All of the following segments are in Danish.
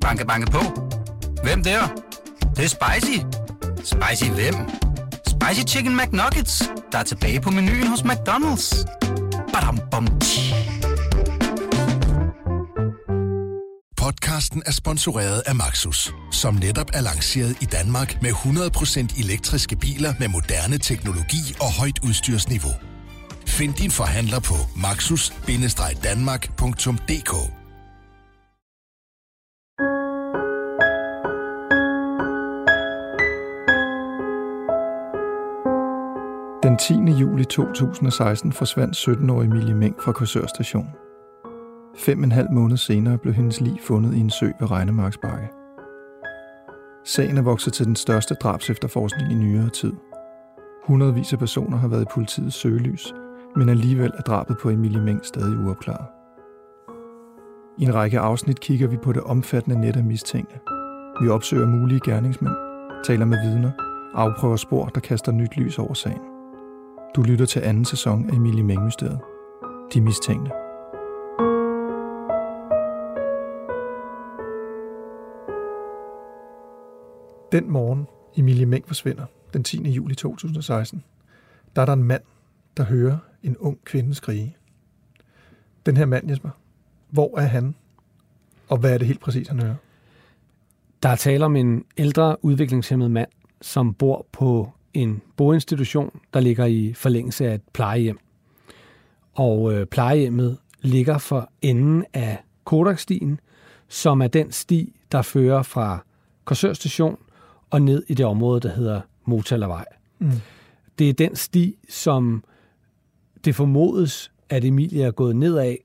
Banke, banke på. Hvem der? Det, det er spicy. Spicy hvem? Spicy Chicken McNuggets, der er tilbage på menuen hos McDonald's. Badum, bom, tji. Podcasten er sponsoreret af Maxus, som netop er lanceret i Danmark med 100% elektriske biler med moderne teknologi og højt udstyrsniveau. Find din forhandler på maxus-danmark.dk 10. juli 2016 forsvandt 17-årige Emilie Meng fra Korsør station. Fem og en halv måned senere blev hendes lig fundet i en sø ved Regnemarksbakke. Sagen er vokset til den største drabs efterforskning i nyere tid. Hundredvis af personer har været i politiets søgelys, men alligevel er drabet på Emilie Meng stadig uopklaret. I en række afsnit kigger vi på det omfattende net af mistænkte. Vi opsøger mulige gerningsmænd, taler med vidner, afprøver spor, der kaster nyt lys over sagen. Du lytter til anden sæson af Emilie Mængmysteriet. De mistænkte. Den morgen, Emilie Meng forsvinder, den 10. juli 2016, der er der en mand, der hører en ung kvinde skrige. Den her mand, Jesper, hvor er han? Og hvad er det helt præcis, han hører? Der er tale om en ældre udviklingshemmet mand, som bor på en boinstitution, der ligger i forlængelse af et plejehjem. Og øh, plejehjemmet ligger for enden af Kodakstien, som er den sti, der fører fra Korsør station og ned i det område, der hedder Motalavej. Mm. Det er den sti, som det formodes, at Emilie er gået ned af,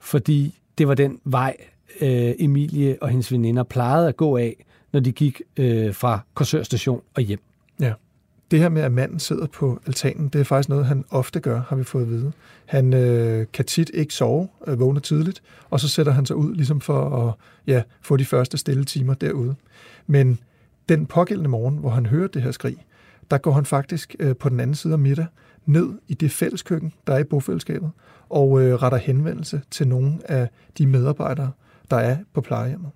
fordi det var den vej, øh, Emilie og hendes veninder plejede at gå af, når de gik øh, fra Korsør station og hjem. Ja. Det her med, at manden sidder på altanen, det er faktisk noget, han ofte gør, har vi fået at vide. Han øh, kan tit ikke sove, øh, vågner tidligt, og så sætter han sig ud ligesom for at ja, få de første stille timer derude. Men den pågældende morgen, hvor han hører det her skrig, der går han faktisk øh, på den anden side af middag ned i det fælleskøkken, der er i bofællesskabet, og øh, retter henvendelse til nogle af de medarbejdere, der er på plejehjemmet.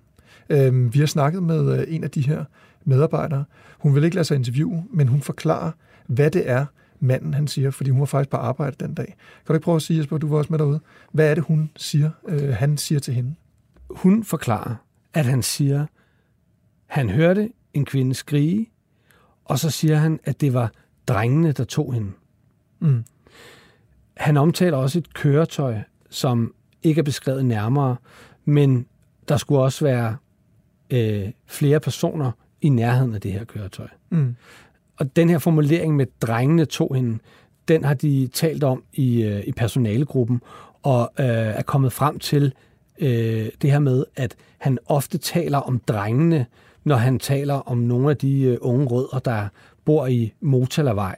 Øh, vi har snakket med øh, en af de her medarbejdere. Hun vil ikke lade sig interviewe, men hun forklarer, hvad det er, manden han siger, fordi hun var faktisk på arbejde den dag. Kan du ikke prøve at sige, Jesper, du var også med derude. Hvad er det, hun siger, øh, han siger til hende? Hun forklarer, at han siger, han hørte en kvinde skrige, og så siger han, at det var drengene, der tog hende. Mm. Han omtaler også et køretøj, som ikke er beskrevet nærmere, men der skulle også være øh, flere personer i nærheden af det her køretøj. Mm. Og den her formulering med drengene tog hende, den har de talt om i, øh, i personalegruppen, og øh, er kommet frem til øh, det her med, at han ofte taler om drengene, når han taler om nogle af de øh, unge rødder, der bor i Motalavej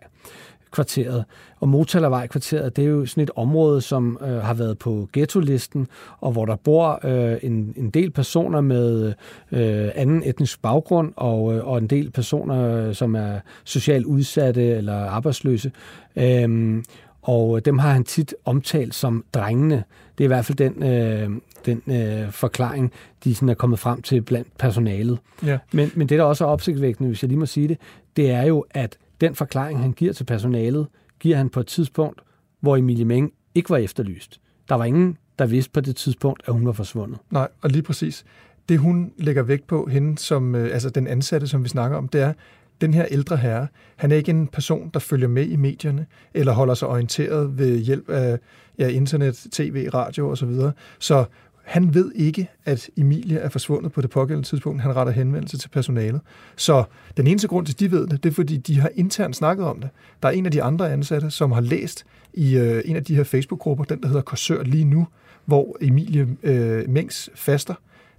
kvarteret. Og Motalavej-kvarteret, det er jo sådan et område, som øh, har været på ghetto-listen, og hvor der bor øh, en, en del personer med øh, anden etnisk baggrund, og, øh, og en del personer, øh, som er socialt udsatte eller arbejdsløse. Øhm, og dem har han tit omtalt som drengene. Det er i hvert fald den, øh, den øh, forklaring, de sådan er kommet frem til blandt personalet. Ja. Men, men det, der også er opsigtvækkende, hvis jeg lige må sige det, det er jo, at den forklaring, han giver til personalet, giver han på et tidspunkt, hvor Emilie Meng ikke var efterlyst. Der var ingen, der vidste på det tidspunkt, at hun var forsvundet. Nej, og lige præcis. Det hun lægger vægt på, hende som, øh, altså den ansatte, som vi snakker om, det er, den her ældre herre, han er ikke en person, der følger med i medierne, eller holder sig orienteret ved hjælp af ja, internet, tv, radio osv. Så, videre. så han ved ikke, at Emilie er forsvundet på det pågældende tidspunkt. Han retter henvendelse til personalet. Så den eneste grund til, at de ved det, det er, fordi de har internt snakket om det. Der er en af de andre ansatte, som har læst i øh, en af de her Facebook-grupper, den der hedder Korsør lige nu, hvor Emilie øh, Mengs faster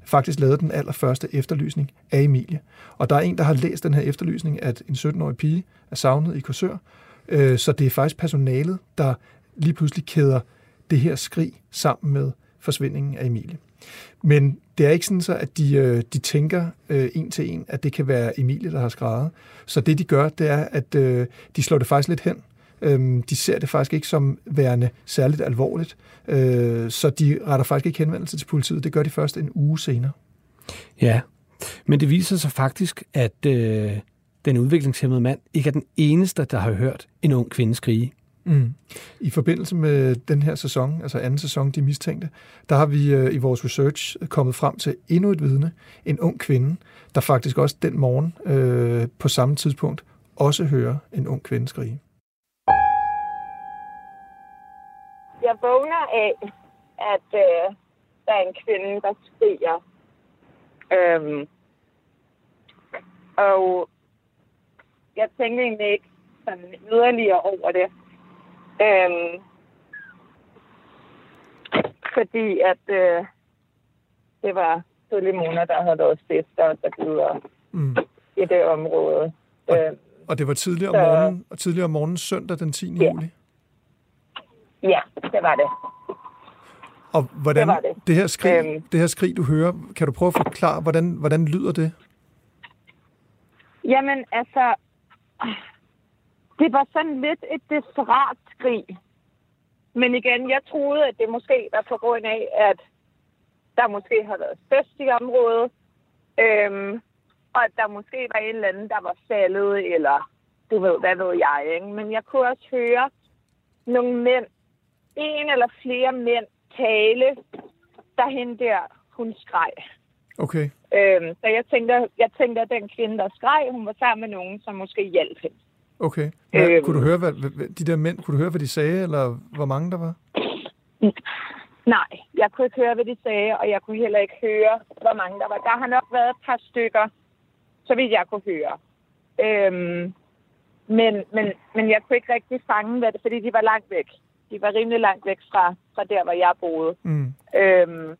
faktisk lavede den allerførste efterlysning af Emilie. Og der er en, der har læst den her efterlysning, at en 17-årig pige er savnet i Korsør. Øh, så det er faktisk personalet, der lige pludselig kæder det her skrig sammen med forsvindingen af Emilie. Men det er ikke sådan så, at de, øh, de tænker øh, en til en, at det kan være Emilie, der har skrevet. Så det, de gør, det er, at øh, de slår det faktisk lidt hen. Øhm, de ser det faktisk ikke som værende særligt alvorligt, øh, så de retter faktisk ikke henvendelse til politiet. Det gør de først en uge senere. Ja, men det viser sig faktisk, at øh, den udviklingshemmede mand ikke er den eneste, der har hørt en ung kvinde skrige. Mm. I forbindelse med den her sæson, altså anden sæson, De Mistænkte, der har vi øh, i vores research kommet frem til endnu et vidne, en ung kvinde, der faktisk også den morgen øh, på samme tidspunkt også hører en ung kvinde skrige. Jeg vågner af, at øh, der er en kvinde, der skriger. Øhm, og jeg tænker egentlig ikke sådan yderligere over det. Øhm, fordi at øh, det var Solimona, der havde været stifter så videre mm. i det område. Og, øhm, og det var tidligere om, morgenen, og tidligere om morgenen søndag den 10. Ja. juli? Ja, det var det. Og hvordan, det, det. Det, her skrig, øhm, det her skrig, du hører, kan du prøve at forklare, hvordan, hvordan lyder det? Jamen, altså, det var sådan lidt et desperat skrig. Men igen, jeg troede, at det måske var på grund af, at der måske har været fest i området, øhm, og at der måske var en eller anden, der var faldet, eller du ved, hvad ved jeg, ikke? Men jeg kunne også høre nogle mænd, en eller flere mænd, tale, der hende der, hun skreg. Okay. Øhm, så jeg tænkte, jeg tænkte, at den kvinde, der skreg, hun var sammen med nogen, som måske hjalp hende. Okay. Hvad, øhm, kunne du høre, hvad, de der mænd, kunne du høre, hvad de sagde, eller hvor mange der var? Nej, jeg kunne ikke høre, hvad de sagde, og jeg kunne heller ikke høre, hvor mange der var. Der har nok været et par stykker, så vidt jeg kunne høre. Øhm, men, men, men jeg kunne ikke rigtig fange hvad det, fordi de var langt væk. De var rimelig langt væk fra, fra der, hvor jeg boede. Mm. Øhm,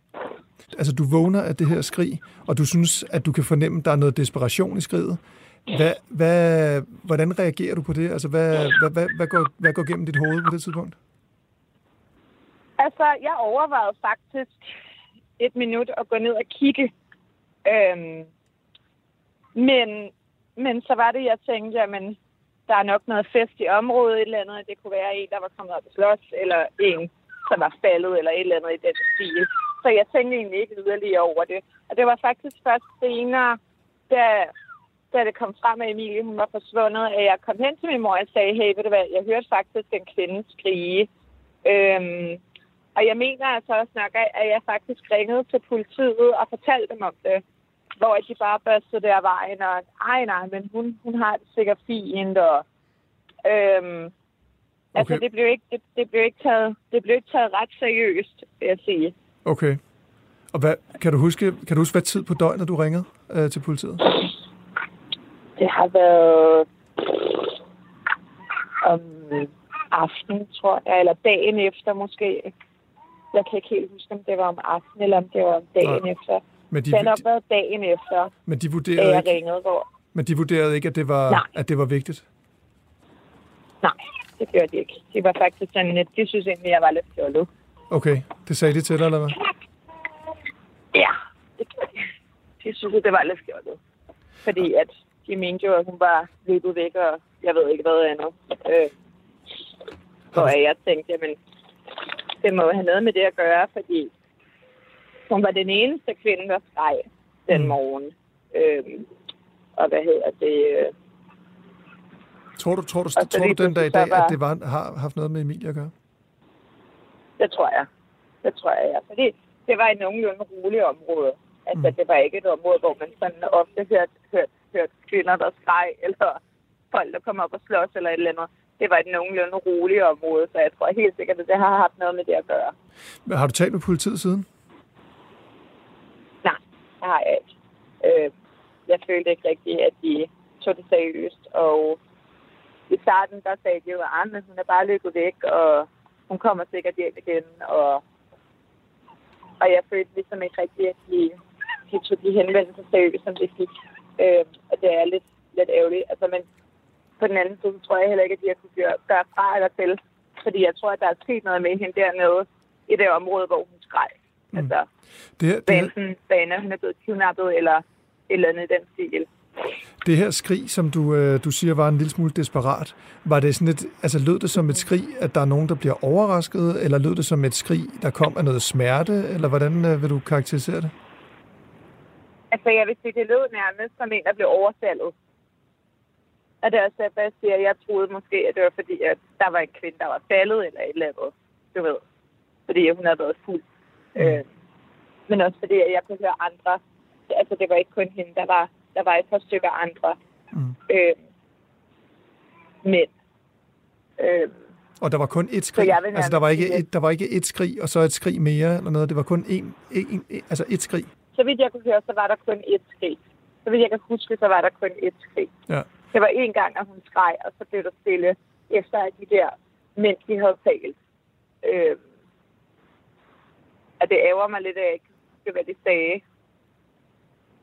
altså, du vågner af det her skrig, og du synes, at du kan fornemme, at der er noget desperation i skriget. Hvad, hvad, hvordan reagerer du på det? Altså, hvad, hvad, hvad, hvad, går, hvad går gennem dit hoved på det tidspunkt? Altså, jeg overvejede faktisk et minut at gå ned og kigge. Øhm, men, men så var det, jeg tænkte, jamen, der er nok noget fest i området, et eller andet. Det kunne være en, der var kommet op og slås, eller en, som var faldet, eller et eller andet i den stil. Så jeg tænkte egentlig ikke yderligere over det. Og det var faktisk først senere, da da det kom frem, at Emilie hun var forsvundet, at jeg kom hen til min mor og sagde, hey, ved du hvad, jeg hørte faktisk en kvinde skrige. Øhm, og jeg mener altså også nok, at jeg faktisk ringede til politiet og fortalte dem om det. Hvor de bare børste der vejen, og ej nej, men hun, hun har det sikkert fint, og øhm, altså, okay. altså det blev, ikke, det, det, blev ikke taget, det blev ikke taget ret seriøst, vil jeg sige. Okay. Og hvad, kan, du huske, kan du huske, hvad tid på døgnet du ringede øh, til politiet? Det har været om aftenen, tror jeg, eller dagen efter måske. Jeg kan ikke helt huske, om det var om aftenen, eller om det var om dagen Nej. efter. Men de, det har nok været dagen efter, men de vurderede jeg ikke, ringede går. Men de vurderede ikke, at det var, Nej. at det var vigtigt? Nej, det gjorde de ikke. De var faktisk sådan, at de synes egentlig, at jeg var lidt fjollet. Okay, det sagde de til dig, eller hvad? Ja, det gjorde de. De synes, at det var lidt fjollet. Fordi at de mente jo, at hun var løbet væk, og jeg ved ikke hvad andet. Øh, hvor jeg tænkte, jamen, det må have noget med det at gøre, fordi hun var den eneste kvinde, der skreg den mm. morgen. Øh, og hvad hedder det? Øh, tror du, tror du, tror du den dag i dag, var, at det var, har haft noget med Emilie at gøre? Det tror jeg. Det tror jeg, ja. Fordi det var et nogenlunde roligt område. Altså, mm. det var ikke et område, hvor man sådan ofte hørte, hørte hørt kvinder, der skreg, eller folk, der kom op og slås, eller et eller andet. Det var et nogenlunde roligt område, så jeg tror helt sikkert, at det har haft noget med det at gøre. Men har du talt med politiet siden? Nej, det har jeg ikke. Øh, jeg følte ikke rigtigt, at de tog det seriøst, og i starten, der sagde de jo, at hun er bare løbet væk, og hun kommer sikkert hjem igen, og, og jeg følte ligesom ikke rigtigt, at de, de tog de henvendelser seriøst, som de fik. Øh, og det er lidt, lidt ærgerligt. Altså, men på den anden side, tror jeg heller ikke, at de har kunne gøre, gøre fra eller til. Fordi jeg tror, at der er sket noget med hende dernede i det område, hvor hun skreg. Mm. Altså, det her, det her... Bane, hun er blevet kidnappet eller et eller andet i den stil. Det her skrig, som du, øh, du siger var en lille smule desperat, var det sådan et, altså lød det som et skrig, at der er nogen, der bliver overrasket, eller lød det som et skrig, der kom af noget smerte, eller hvordan øh, vil du karakterisere det? Altså, jeg vil sige, det lød nærmest som en, der blev overfaldet. Og det er også derfor, jeg siger, at jeg troede måske, at det var fordi, at der var en kvinde, der var faldet eller et eller andet. Du ved. Fordi hun havde været fuld. Mm. Øh, men også fordi, at jeg kunne høre andre. Altså, det var ikke kun hende. Der var, der var et par stykker andre. Mm. Øh, men... Øh, og der var kun et skrig. Altså, der var, ikke et, der var ikke et skrig, og så et skrig mere, eller noget. Det var kun en, en, en, altså et skrig. Så vidt jeg kunne høre, så var der kun et skrig. Så vidt jeg kan huske, så var der kun et skrig. Ja. Det var en gang, at hun skreg, og så blev der stille, efter at de der mænd, de havde talt. Øh, at det ærger mig lidt, at jeg ikke huske, hvad de sagde.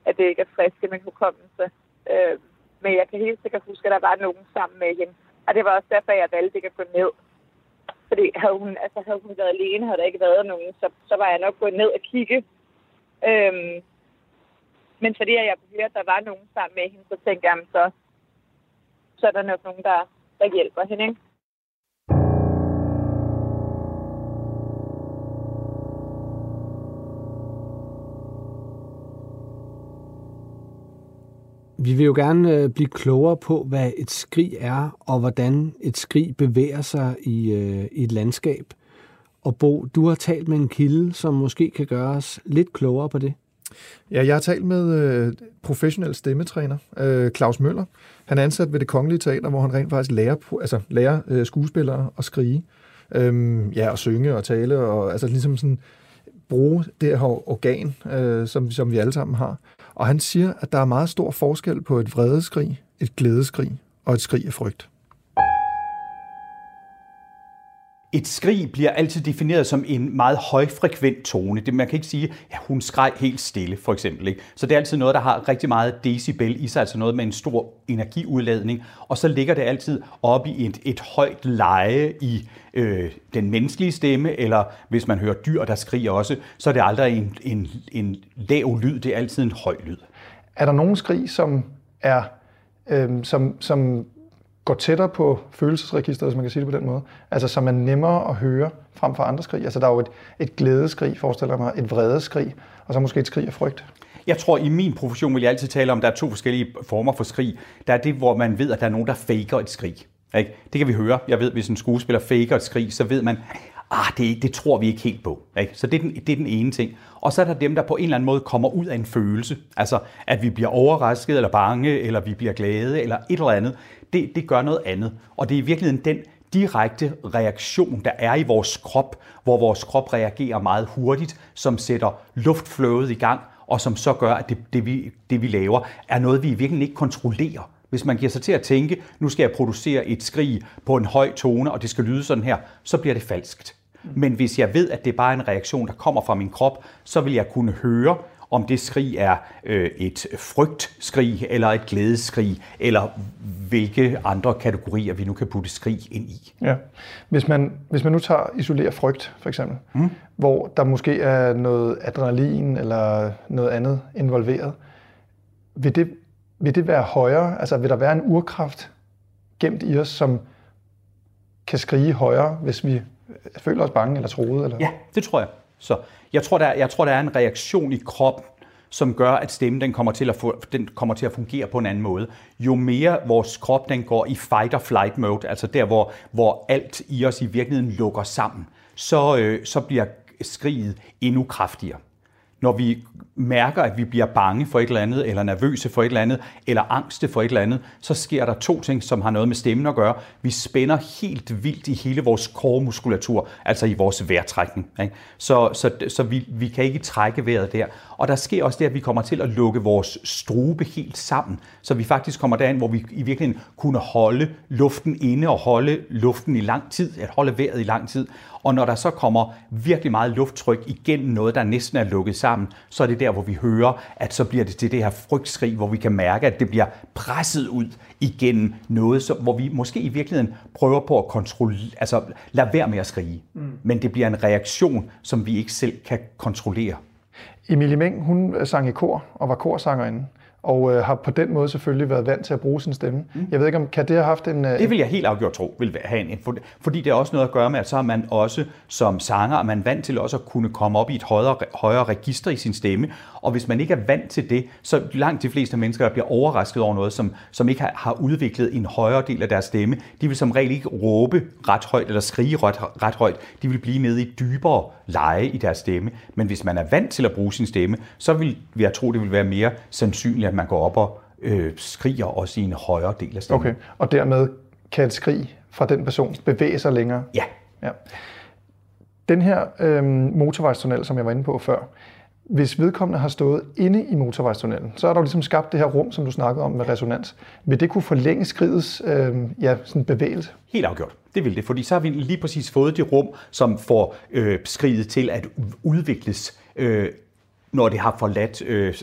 At det ikke er frisk i min hukommelse. Øh, men jeg kan helt sikkert huske, at der var nogen sammen med hende. Og det var også derfor, jeg valgte ikke at gå ned. Fordi havde hun, altså, havde hun været alene, havde der ikke været nogen, så, så var jeg nok gået ned og kigge. Øhm, men fordi jeg kunne høre, at der var nogen sammen med hende, så tænkte jeg, så, så er der nok nogen, der, der hjælper hende. Ikke? Vi vil jo gerne øh, blive klogere på, hvad et skrig er, og hvordan et skrig bevæger sig i, øh, i et landskab. Og Bo, du har talt med en kilde, som måske kan gøre os lidt klogere på det. Ja, jeg har talt med øh, professionel stemmetræner, øh, Claus Møller. Han er ansat ved det Kongelige Teater, hvor han rent faktisk lærer, altså, lærer øh, skuespillere at skrige. Øhm, ja, og synge og tale, og altså ligesom sådan bruge det her organ, øh, som, som vi alle sammen har. Og han siger, at der er meget stor forskel på et vredeskrig, et glædeskrig og et skrig af frygt. Et skrig bliver altid defineret som en meget højfrekvent tone. Det, man kan ikke sige, at ja, hun skreg helt stille, for eksempel. Ikke? Så det er altid noget, der har rigtig meget decibel i sig, altså noget med en stor energiudladning. Og så ligger det altid oppe i et, et højt leje i øh, den menneskelige stemme, eller hvis man hører dyr, der skriger også, så er det aldrig en, en, en lav lyd, det er altid en høj lyd. Er der nogen skrig, som er øh, som, som går tættere på følelsesregisteret, hvis man kan sige det på den måde. Altså, som er nemmere at høre frem for andre skrig. Altså, der er jo et, et glædeskrig, forestiller mig, et vredeskrig, og så måske et skrig af frygt. Jeg tror, i min profession vil jeg altid tale om, at der er to forskellige former for skrig. Der er det, hvor man ved, at der er nogen, der faker et skrig. Ikke? Det kan vi høre. Jeg ved, hvis en skuespiller faker et skrig, så ved man, ah, det, det tror vi ikke helt på. Ikke? Så det er, den, det er den ene ting. Og så er der dem, der på en eller anden måde kommer ud af en følelse. Altså, at vi bliver overrasket, eller bange, eller vi bliver glade, eller et eller andet. Det, det gør noget andet. Og det er i virkeligheden den direkte reaktion, der er i vores krop, hvor vores krop reagerer meget hurtigt, som sætter luftflowet i gang, og som så gør, at det, det, vi, det vi laver, er noget, vi i virkeligheden ikke kontrollerer. Hvis man giver sig til at tænke, nu skal jeg producere et skrig på en høj tone, og det skal lyde sådan her, så bliver det falskt. Men hvis jeg ved, at det er bare en reaktion, der kommer fra min krop, så vil jeg kunne høre, om det skrig er øh, et frygtskrig, eller et glædeskrig, eller hvilke andre kategorier vi nu kan putte skrig ind i. Ja. Hvis man, hvis man nu tager isolerer frygt, for eksempel, mm. hvor der måske er noget adrenalin eller noget andet involveret, vil det, vil det være højere? Altså vil der være en urkraft gemt i os, som kan skrige højere, hvis vi føler os bange eller troede? Eller? Ja, det tror jeg. Så jeg tror, der, jeg tror, der er en reaktion i kroppen, som gør, at stemmen den kommer, til at få, den kommer til at fungere på en anden måde. Jo mere vores krop den går i fight or flight mode, altså der, hvor, hvor alt i os i virkeligheden lukker sammen, så, øh, så bliver skriget endnu kraftigere når vi mærker, at vi bliver bange for et eller andet, eller nervøse for et eller andet, eller angste for et eller andet, så sker der to ting, som har noget med stemmen at gøre. Vi spænder helt vildt i hele vores kormuskulatur, altså i vores vejrtrækning. Ikke? Så, så, så vi, vi kan ikke trække vejret der. Og der sker også det, at vi kommer til at lukke vores strube helt sammen, så vi faktisk kommer derhen, hvor vi i virkeligheden kunne holde luften inde og holde luften i lang tid, at holde vejret i lang tid. Og når der så kommer virkelig meget lufttryk igennem noget, der næsten er lukket sammen, så er det der, hvor vi hører, at så bliver det til det her frygtskrig, hvor vi kan mærke, at det bliver presset ud igennem noget, så, hvor vi måske i virkeligheden prøver på at kontrollere, altså lade være med at skrige. Mm. Men det bliver en reaktion, som vi ikke selv kan kontrollere. Emilie Meng, hun sang i kor og var korsangerinde. Og øh, har på den måde selvfølgelig været vant til at bruge sin stemme. Mm. Jeg ved ikke, om kan det have haft en... Øh, det vil jeg helt afgjort tro, vil have en, fordi det er også noget at gøre med, at så er man også som sanger, er man vant til også at kunne komme op i et højere, højere register i sin stemme, og hvis man ikke er vant til det, så langt de fleste mennesker, der bliver overrasket over noget, som, som ikke har, har udviklet en højere del af deres stemme, de vil som regel ikke råbe ret højt eller skrige ret, ret højt, de vil blive nede i dybere leje i deres stemme. Men hvis man er vant til at bruge sin stemme, så vil, vil jeg tro, det vil være mere sandsynligt, at man går op og øh, skriger også i en højere del af stemmen. Okay, og dermed kan et skrig fra den person bevæge sig længere? Ja. ja. Den her øh, motorvejstunnel, som jeg var inde på før, hvis vedkommende har stået inde i motorvejstunnelen, så er der jo ligesom skabt det her rum, som du snakkede om med resonans. Vil det kunne forlænge skridets øh, ja, sådan bevægelse? Helt afgjort. Det vil det, fordi så har vi lige præcis fået det rum, som får øh, skridet til at udvikles, øh, når det har forladt øh,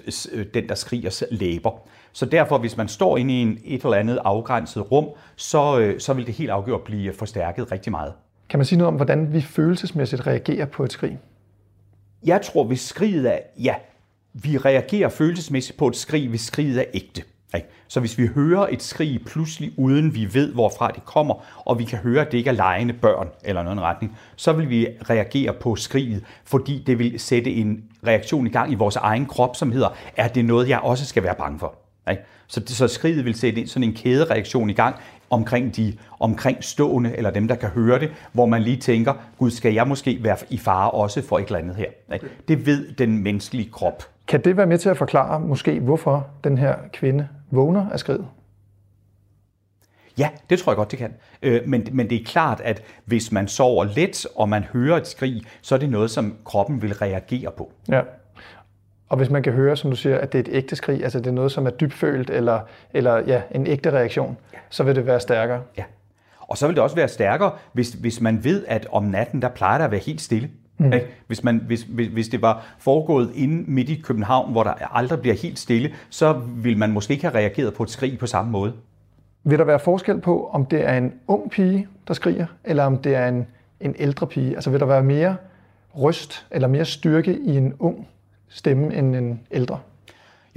den, der skriger læber. Så derfor, hvis man står inde i en, et eller andet afgrænset rum, så, øh, så vil det helt afgjort blive forstærket rigtig meget. Kan man sige noget om, hvordan vi følelsesmæssigt reagerer på et skrig? Jeg tror, hvis skriget er, ja, vi reagerer følelsesmæssigt på et skrig, hvis skriget er ægte. Ikke? Så hvis vi hører et skrig pludselig, uden vi ved, hvorfra det kommer, og vi kan høre, at det ikke er lejende børn eller noget retning, så vil vi reagere på skriget, fordi det vil sætte en reaktion i gang i vores egen krop, som hedder, er det noget, jeg også skal være bange for? Ikke? Så, så skriget vil sætte sådan en kædereaktion i gang omkring de omkringstående, eller dem, der kan høre det, hvor man lige tænker, gud, skal jeg måske være i fare også for et eller andet her? Ikke? Det ved den menneskelige krop. Kan det være med til at forklare måske, hvorfor den her kvinde vågner af skridet? Ja, det tror jeg godt, det kan. Øh, men, men det er klart, at hvis man sover let, og man hører et skrig, så er det noget, som kroppen vil reagere på. Ja. Og hvis man kan høre, som du siger, at det er et ægte skrig, altså det er noget, som er dybfølt, eller, eller ja, en ægte reaktion, ja. så vil det være stærkere. Ja. Og så vil det også være stærkere, hvis, hvis man ved, at om natten, der plejer der at være helt stille. Mm. Hvis, man, hvis, hvis, hvis det var foregået inde midt i København, hvor der aldrig bliver helt stille, så vil man måske ikke have reageret på et skrig på samme måde. Vil der være forskel på, om det er en ung pige, der skriger, eller om det er en, en ældre pige? Altså vil der være mere røst eller mere styrke i en ung stemme end en ældre?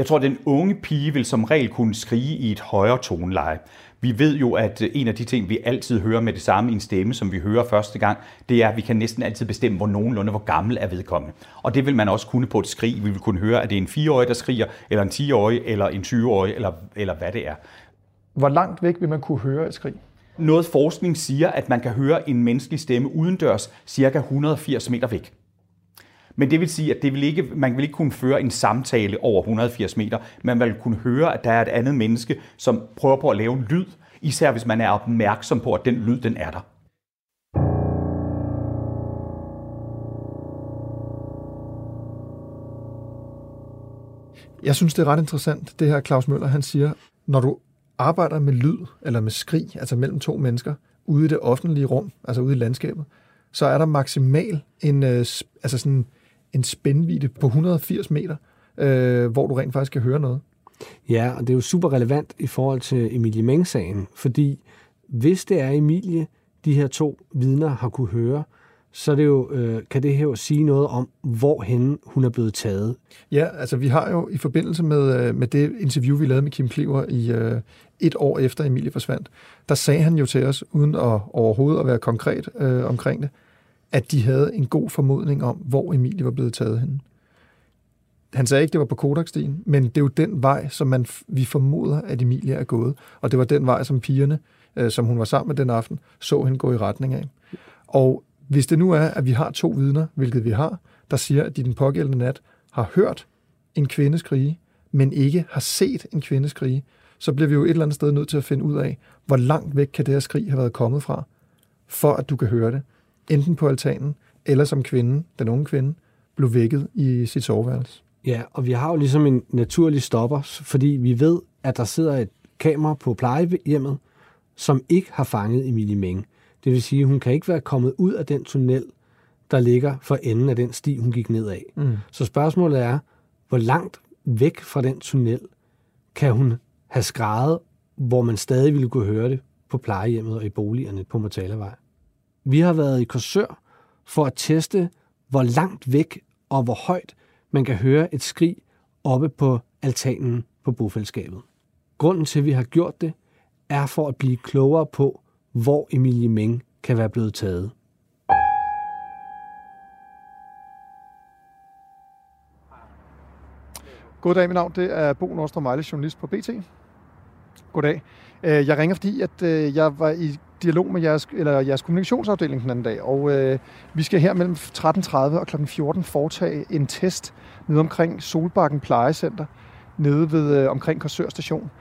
Jeg tror, at den unge pige vil som regel kunne skrige i et højere toneleje. Vi ved jo, at en af de ting, vi altid hører med det samme i en stemme, som vi hører første gang, det er, at vi kan næsten altid bestemme, hvor nogenlunde, hvor gammel er vedkommende. Og det vil man også kunne på et skrig. Vi vil kunne høre, at det er en 4-årig, der skriger, eller en 10-årig, eller en 20-årig, eller, eller hvad det er. Hvor langt væk vil man kunne høre et skrig? Noget forskning siger, at man kan høre en menneskelig stemme udendørs cirka 180 meter væk. Men det vil sige, at det vil ikke, man vil ikke kunne føre en samtale over 180 meter. Man vil kunne høre, at der er et andet menneske, som prøver på at lave en lyd, især hvis man er opmærksom på, at den lyd, den er der. Jeg synes, det er ret interessant, det her Claus Møller, han siger, når du arbejder med lyd, eller med skrig, altså mellem to mennesker, ude i det offentlige rum, altså ude i landskabet, så er der maksimal en, øh, altså sådan en spændvidde på 180 meter, øh, hvor du rent faktisk kan høre noget. Ja, og det er jo super relevant i forhold til Emilie Meng-sagen, fordi hvis det er Emilie, de her to vidner har kunne høre, så det jo, øh, kan det her jo sige noget om, hvor henne hun er blevet taget. Ja, altså vi har jo i forbindelse med, øh, med det interview, vi lavede med Kim Kliver i øh, et år efter Emilie forsvandt, der sagde han jo til os, uden at overhovedet at være konkret øh, omkring det, at de havde en god formodning om, hvor Emilie var blevet taget hen. Han sagde ikke, det var på Kodakstien, men det er jo den vej, som man, vi formoder, at Emilie er gået. Og det var den vej, som pigerne, øh, som hun var sammen med den aften, så hende gå i retning af. Og hvis det nu er, at vi har to vidner, hvilket vi har, der siger, at de den pågældende nat har hørt en kvinde skrige, men ikke har set en kvinde skrige, så bliver vi jo et eller andet sted nødt til at finde ud af, hvor langt væk kan det her skrig have været kommet fra, for at du kan høre det enten på altanen, eller som kvinde, den unge kvinde, blev vækket i sit soveværelse. Ja, og vi har jo ligesom en naturlig stopper, fordi vi ved, at der sidder et kamera på plejehjemmet, som ikke har fanget Emilie Meng. Det vil sige, at hun kan ikke være kommet ud af den tunnel, der ligger for enden af den sti, hun gik ned af. Mm. Så spørgsmålet er, hvor langt væk fra den tunnel kan hun have skrejet, hvor man stadig ville kunne høre det på plejehjemmet og i boligerne på Mortalavej. Vi har været i Korsør for at teste, hvor langt væk og hvor højt man kan høre et skrig oppe på altanen på bofællesskabet. Grunden til, at vi har gjort det, er for at blive klogere på, hvor Emilie Meng kan være blevet taget. Goddag, mit navn det er Bo Nordstrøm Mejle, journalist på BT. Goddag. Øh, jeg ringer, fordi at øh, jeg var i dialog med jeres, eller jeres kommunikationsafdeling den anden dag, og øh, vi skal her mellem 13.30 og kl. 14 foretage en test nede omkring Solbakken Plejecenter, nede ved øh, omkring Korsør Station.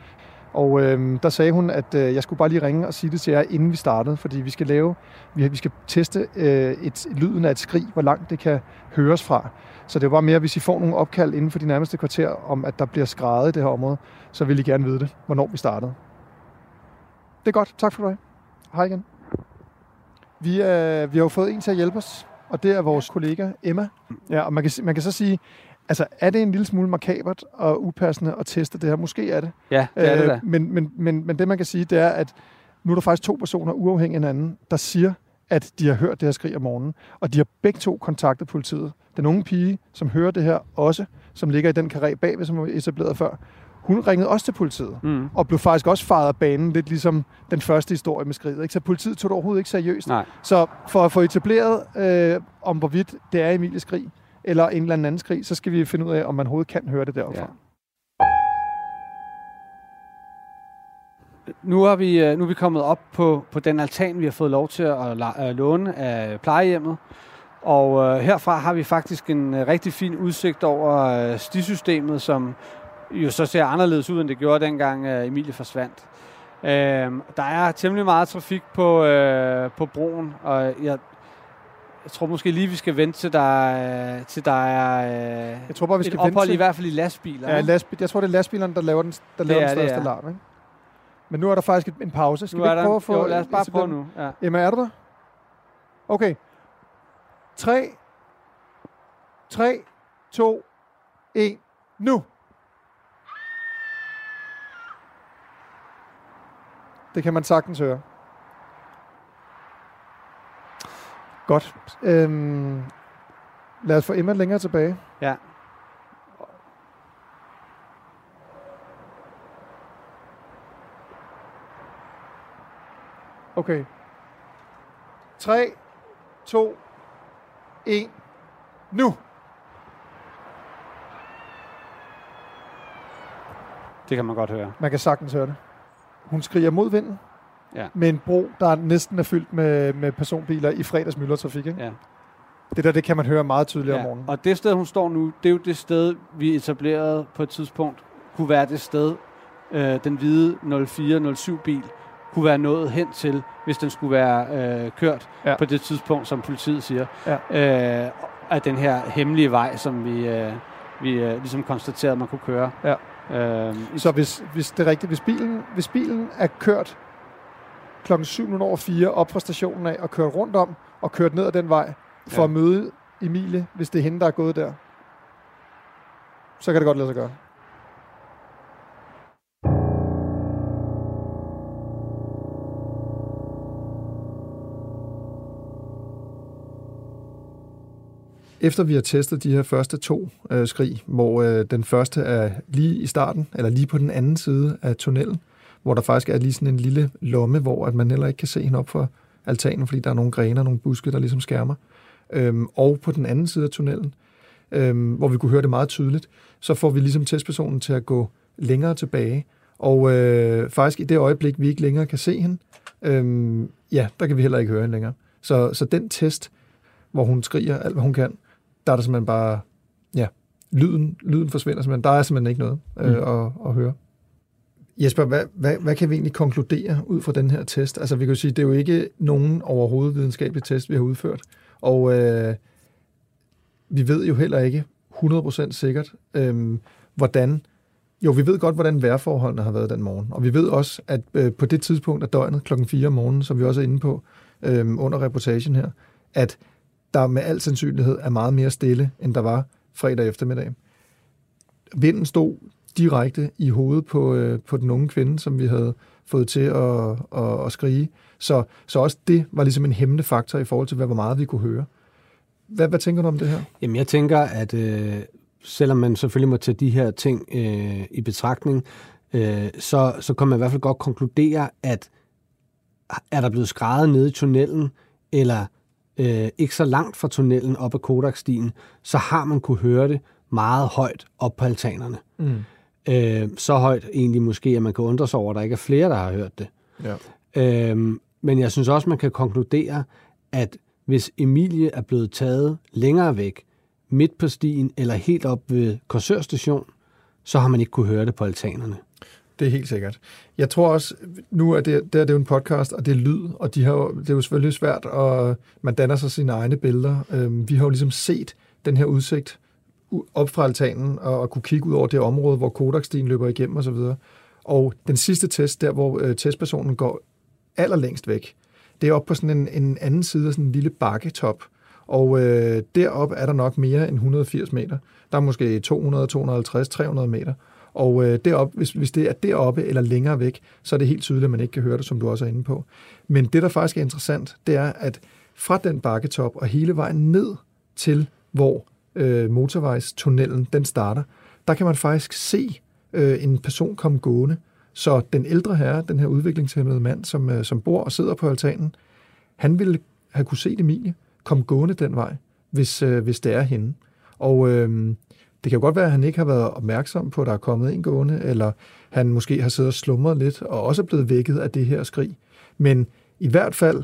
Og øh, der sagde hun, at øh, jeg skulle bare lige ringe og sige det til jer, inden vi startede, fordi vi skal lave, vi, vi skal teste øh, et, lyden af et skrig, hvor langt det kan høres fra. Så det er bare mere, hvis I får nogle opkald inden for de nærmeste kvarter om, at der bliver skrevet i det her område, så vil I gerne vide det, hvornår vi startede. Det er godt. Tak for dig. Hej igen. Vi, øh, vi har jo fået en til at hjælpe os, og det er vores kollega Emma. Ja, og man kan, man kan så sige, altså er det en lille smule makabert og upassende at teste det her? Måske er det. Ja, det er det Øh, da. men, men, men, men det man kan sige, det er, at nu er der faktisk to personer uafhængige af hinanden, der siger, at de har hørt det her skrig om morgenen. Og de har begge to kontaktet politiet. Den unge pige, som hører det her også, som ligger i den karé bagved, som var etableret før, hun ringede også til politiet. Mm. Og blev faktisk også faret af banen, lidt ligesom den første historie med skridet. Ikke? Så politiet tog det overhovedet ikke seriøst. Nej. Så for at få etableret, øh, om hvorvidt det er Emilies skrig, eller en eller anden skrig, så skal vi finde ud af, om man overhovedet kan høre det deroppe. Ja. Nu er vi, øh, nu er vi kommet op på, på den altan, vi har fået lov til at låne af plejehjemmet. Og øh, herfra har vi faktisk en øh, rigtig fin udsigt over øh, stisystemet, som jo så ser anderledes ud, end det gjorde dengang øh, Emilie forsvandt. Øh, der er temmelig meget trafik på, øh, på broen, og jeg, jeg tror måske lige, vi skal vente til der, øh, til der er øh, Jeg tror bare, vi skal ophold vente til... i hvert fald i lastbiler. Ja, lastbil, jeg tror, det er lastbilerne, der laver den, der laver er den største larm. Ikke? Men nu er der faktisk et- en pause. Skal nu vi ikke prøve at få... jo, lad os bare prøve nu. Ja. Emma, er du der? Okay. 3, 3, 2, 1, nu! Det kan man sagtens høre. Godt. Øhm, lad os få Emma længere tilbage. Ja. Okay. 3, 2, 1, nu! Det kan man godt høre. Man kan sagtens høre det. Hun skriger mod vinden. Ja. Med en bro, der næsten er fyldt med, med personbiler i fredags myldretrafik. Ikke? Ja. Det der, det kan man høre meget tydeligt om Ja. morgenen. Og det sted, hun står nu, det er jo det sted, vi etablerede på et tidspunkt, kunne være det sted, øh, den hvide 0407 bil kunne være nået hen til, hvis den skulle være øh, kørt Ja. på det tidspunkt, som politiet siger, Ja. øh, af den her hemmelige vej, som vi, øh, vi øh, ligesom konstaterede, man kunne køre. Ja. Øh, Så hvis, hvis det er rigtigt, hvis bilen, hvis bilen er kørt klokken 7 over 4 op fra stationen af og kørt rundt om og kørt ned ad den vej for Ja. at møde Emilie, hvis det er hende, der er gået der, så kan det godt lade sig gøre. Efter vi har testet de her første to øh, skrig, hvor øh, den første er lige i starten, eller lige på den anden side af tunnelen, hvor der faktisk er lige sådan en lille lomme, hvor at man heller ikke kan se hende op for altanen, fordi der er nogle grene og nogle buske, der ligesom skærmer. Øhm, og på den anden side af tunnelen, øhm, hvor vi kunne høre det meget tydeligt, så får vi ligesom testpersonen til at gå længere tilbage. Og øh, faktisk i det øjeblik, vi ikke længere kan se hende, øhm, ja, der kan vi heller ikke høre hende længere. Så, så den test, hvor hun skriger alt, hvad hun kan, der er der simpelthen bare, ja, lyden, lyden forsvinder simpelthen. Der er simpelthen ikke noget øh, Mm. at, at høre. Jesper, hvad, hvad, hvad kan vi egentlig konkludere ud fra den her test? Altså, vi kan jo sige, det er jo ikke nogen overhovedet videnskabelig test, vi har udført. Og øh, vi ved jo heller ikke 100% sikkert, øh, hvordan... Jo, vi ved godt, hvordan vejrforholdene har været den morgen. Og vi ved også, at øh, på det tidspunkt af døgnet, klokken 4 om morgenen, som vi også er inde på øh, under reportagen her, at der med al sandsynlighed er meget mere stille, end der var fredag eftermiddag. Vinden stod direkte i hovedet på, øh, på den unge kvinde, som vi havde fået til at, at, at skrige. Så, så også det var ligesom en hæmmende faktor i forhold til, hvad, hvor meget vi kunne høre. Hvad, hvad tænker du om det her? Jamen, jeg tænker, at øh, selvom man selvfølgelig må tage de her ting øh, i betragtning, øh, så, så kan man i hvert fald godt konkludere, at er der blevet skrevet nede i tunnelen, eller øh, ikke så langt fra tunnelen op ad Kodakstien, så har man kunne høre det meget højt op på altanerne. Mm. Øh, så højt egentlig måske, at man kan undre sig over, at der ikke er flere, der har hørt det. Ja. Øh, men jeg synes også, man kan konkludere, at hvis Emilie er blevet taget længere væk, midt på stien eller helt op ved Korsør station, så har man ikke kunne høre det på altanerne. Det er helt sikkert. Jeg tror også, nu er det, det er det jo en podcast, og det er lyd, og de har, det er jo selvfølgelig svært, og man danner sig sine egne billeder. Øhm, vi har jo ligesom set den her udsigt op fra altanen, og, og kunne kigge ud over det område, hvor Kodakstien løber igennem osv. Og, og den sidste test, der hvor øh, testpersonen går allerlængst væk, det er op på sådan en, en anden side af sådan en lille bakketop, og øh, deroppe er der nok mere end 180 meter. Der er måske 200, 250, 300 meter. Og øh, derop, hvis, hvis det er deroppe eller længere væk, så er det helt tydeligt, at man ikke kan høre det, som du også er inde på. Men det, der faktisk er interessant, det er, at fra den bakketop og hele vejen ned til, hvor øh, motorvejstunnelen den starter, der kan man faktisk se øh, en person komme gående. Så den ældre herre, den her udviklingshemmede mand, som, øh, som bor og sidder på altanen, han ville have kunne se Emilie komme gående den vej, hvis, øh, hvis det er hende. Og øh, det kan jo godt være, at han ikke har været opmærksom på, at der er kommet en gående, eller han måske har siddet og slumret lidt, og også er blevet vækket af det her skrig. Men i hvert fald,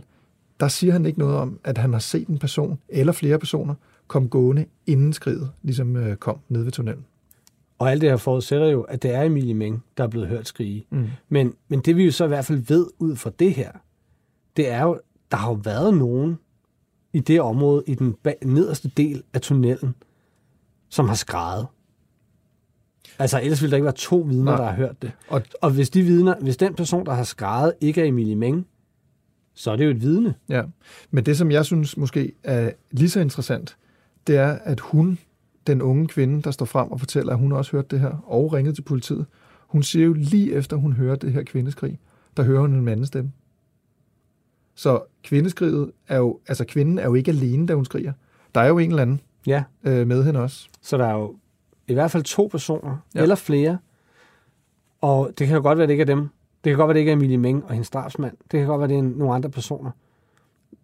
der siger han ikke noget om, at han har set en person, eller flere personer, komme gående, inden skridet ligesom øh, kom ned ved tunnelen. Og alt det her forudsætter jo, at det er Emilie Meng, der er blevet hørt skrige. Mm. Men, men det vi jo så i hvert fald ved ud fra det her, det er jo, der har jo været nogen i det område, i den nederste del af tunnelen, som har skrevet. Altså, ellers ville der ikke være to vidner, Nej. der har hørt det. Og, og hvis, de vidner, hvis den person, der har skrevet, ikke er Emilie Meng, så er det jo et vidne. Ja, men det, som jeg synes måske er lige så interessant, det er, at hun, den unge kvinde, der står frem og fortæller, at hun også hørt det her, og ringet til politiet, hun siger jo lige efter, hun hører det her kvindeskrig, der hører hun en mandens stemme. Så kvindeskriget er jo, altså kvinden er jo ikke alene, da hun skriger. Der er jo en eller anden ja. øh, med hende også. Så der er jo i hvert fald to personer, ja. eller flere, og det kan jo godt være, det ikke er dem. Det kan godt være, det ikke er Emilie Meng og hendes drabsmand. Det kan godt være, det er nogle andre personer.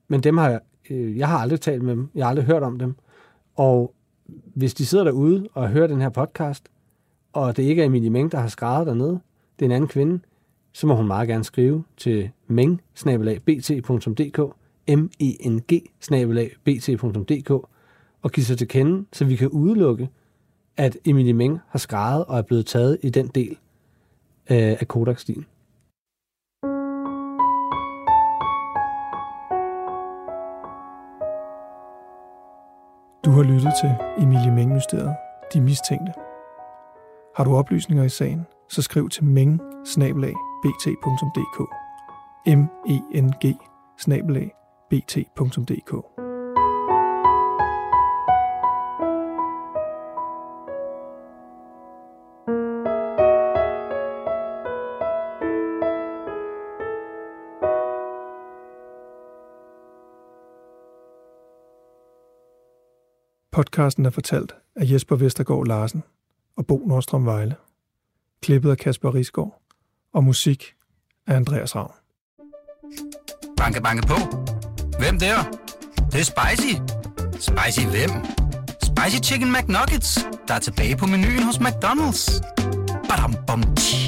Men dem har jeg, øh, jeg har aldrig talt med dem. Jeg har aldrig hørt om dem. Og hvis de sidder derude og hører den her podcast, og det ikke er Emilie Meng, der har skrevet dernede, det er en anden kvinde, så må hun meget gerne skrive til meng bt.dk m e n g bt.dk at give sig til kende, så vi kan udelukke, at Emilie Meng har skrevet og er blevet taget i den del øh, af Kodak-stilen. Du har lyttet til Emilie Meng-mysteriet, De Mistænkte. Har du oplysninger i sagen, så skriv til meng bt.dk m e n g bt.dk Podcasten er fortalt af Jesper Vestergaard Larsen og Bo Nordstrøm Vejle. Klippet af Kasper Risgaard og musik af Andreas Ravn. Banke, banke på. Hvem der? Det, det er spicy. Spicy hvem? Spicy Chicken McNuggets, der er tilbage på menuen hos McDonald's. Badum, bom, tji.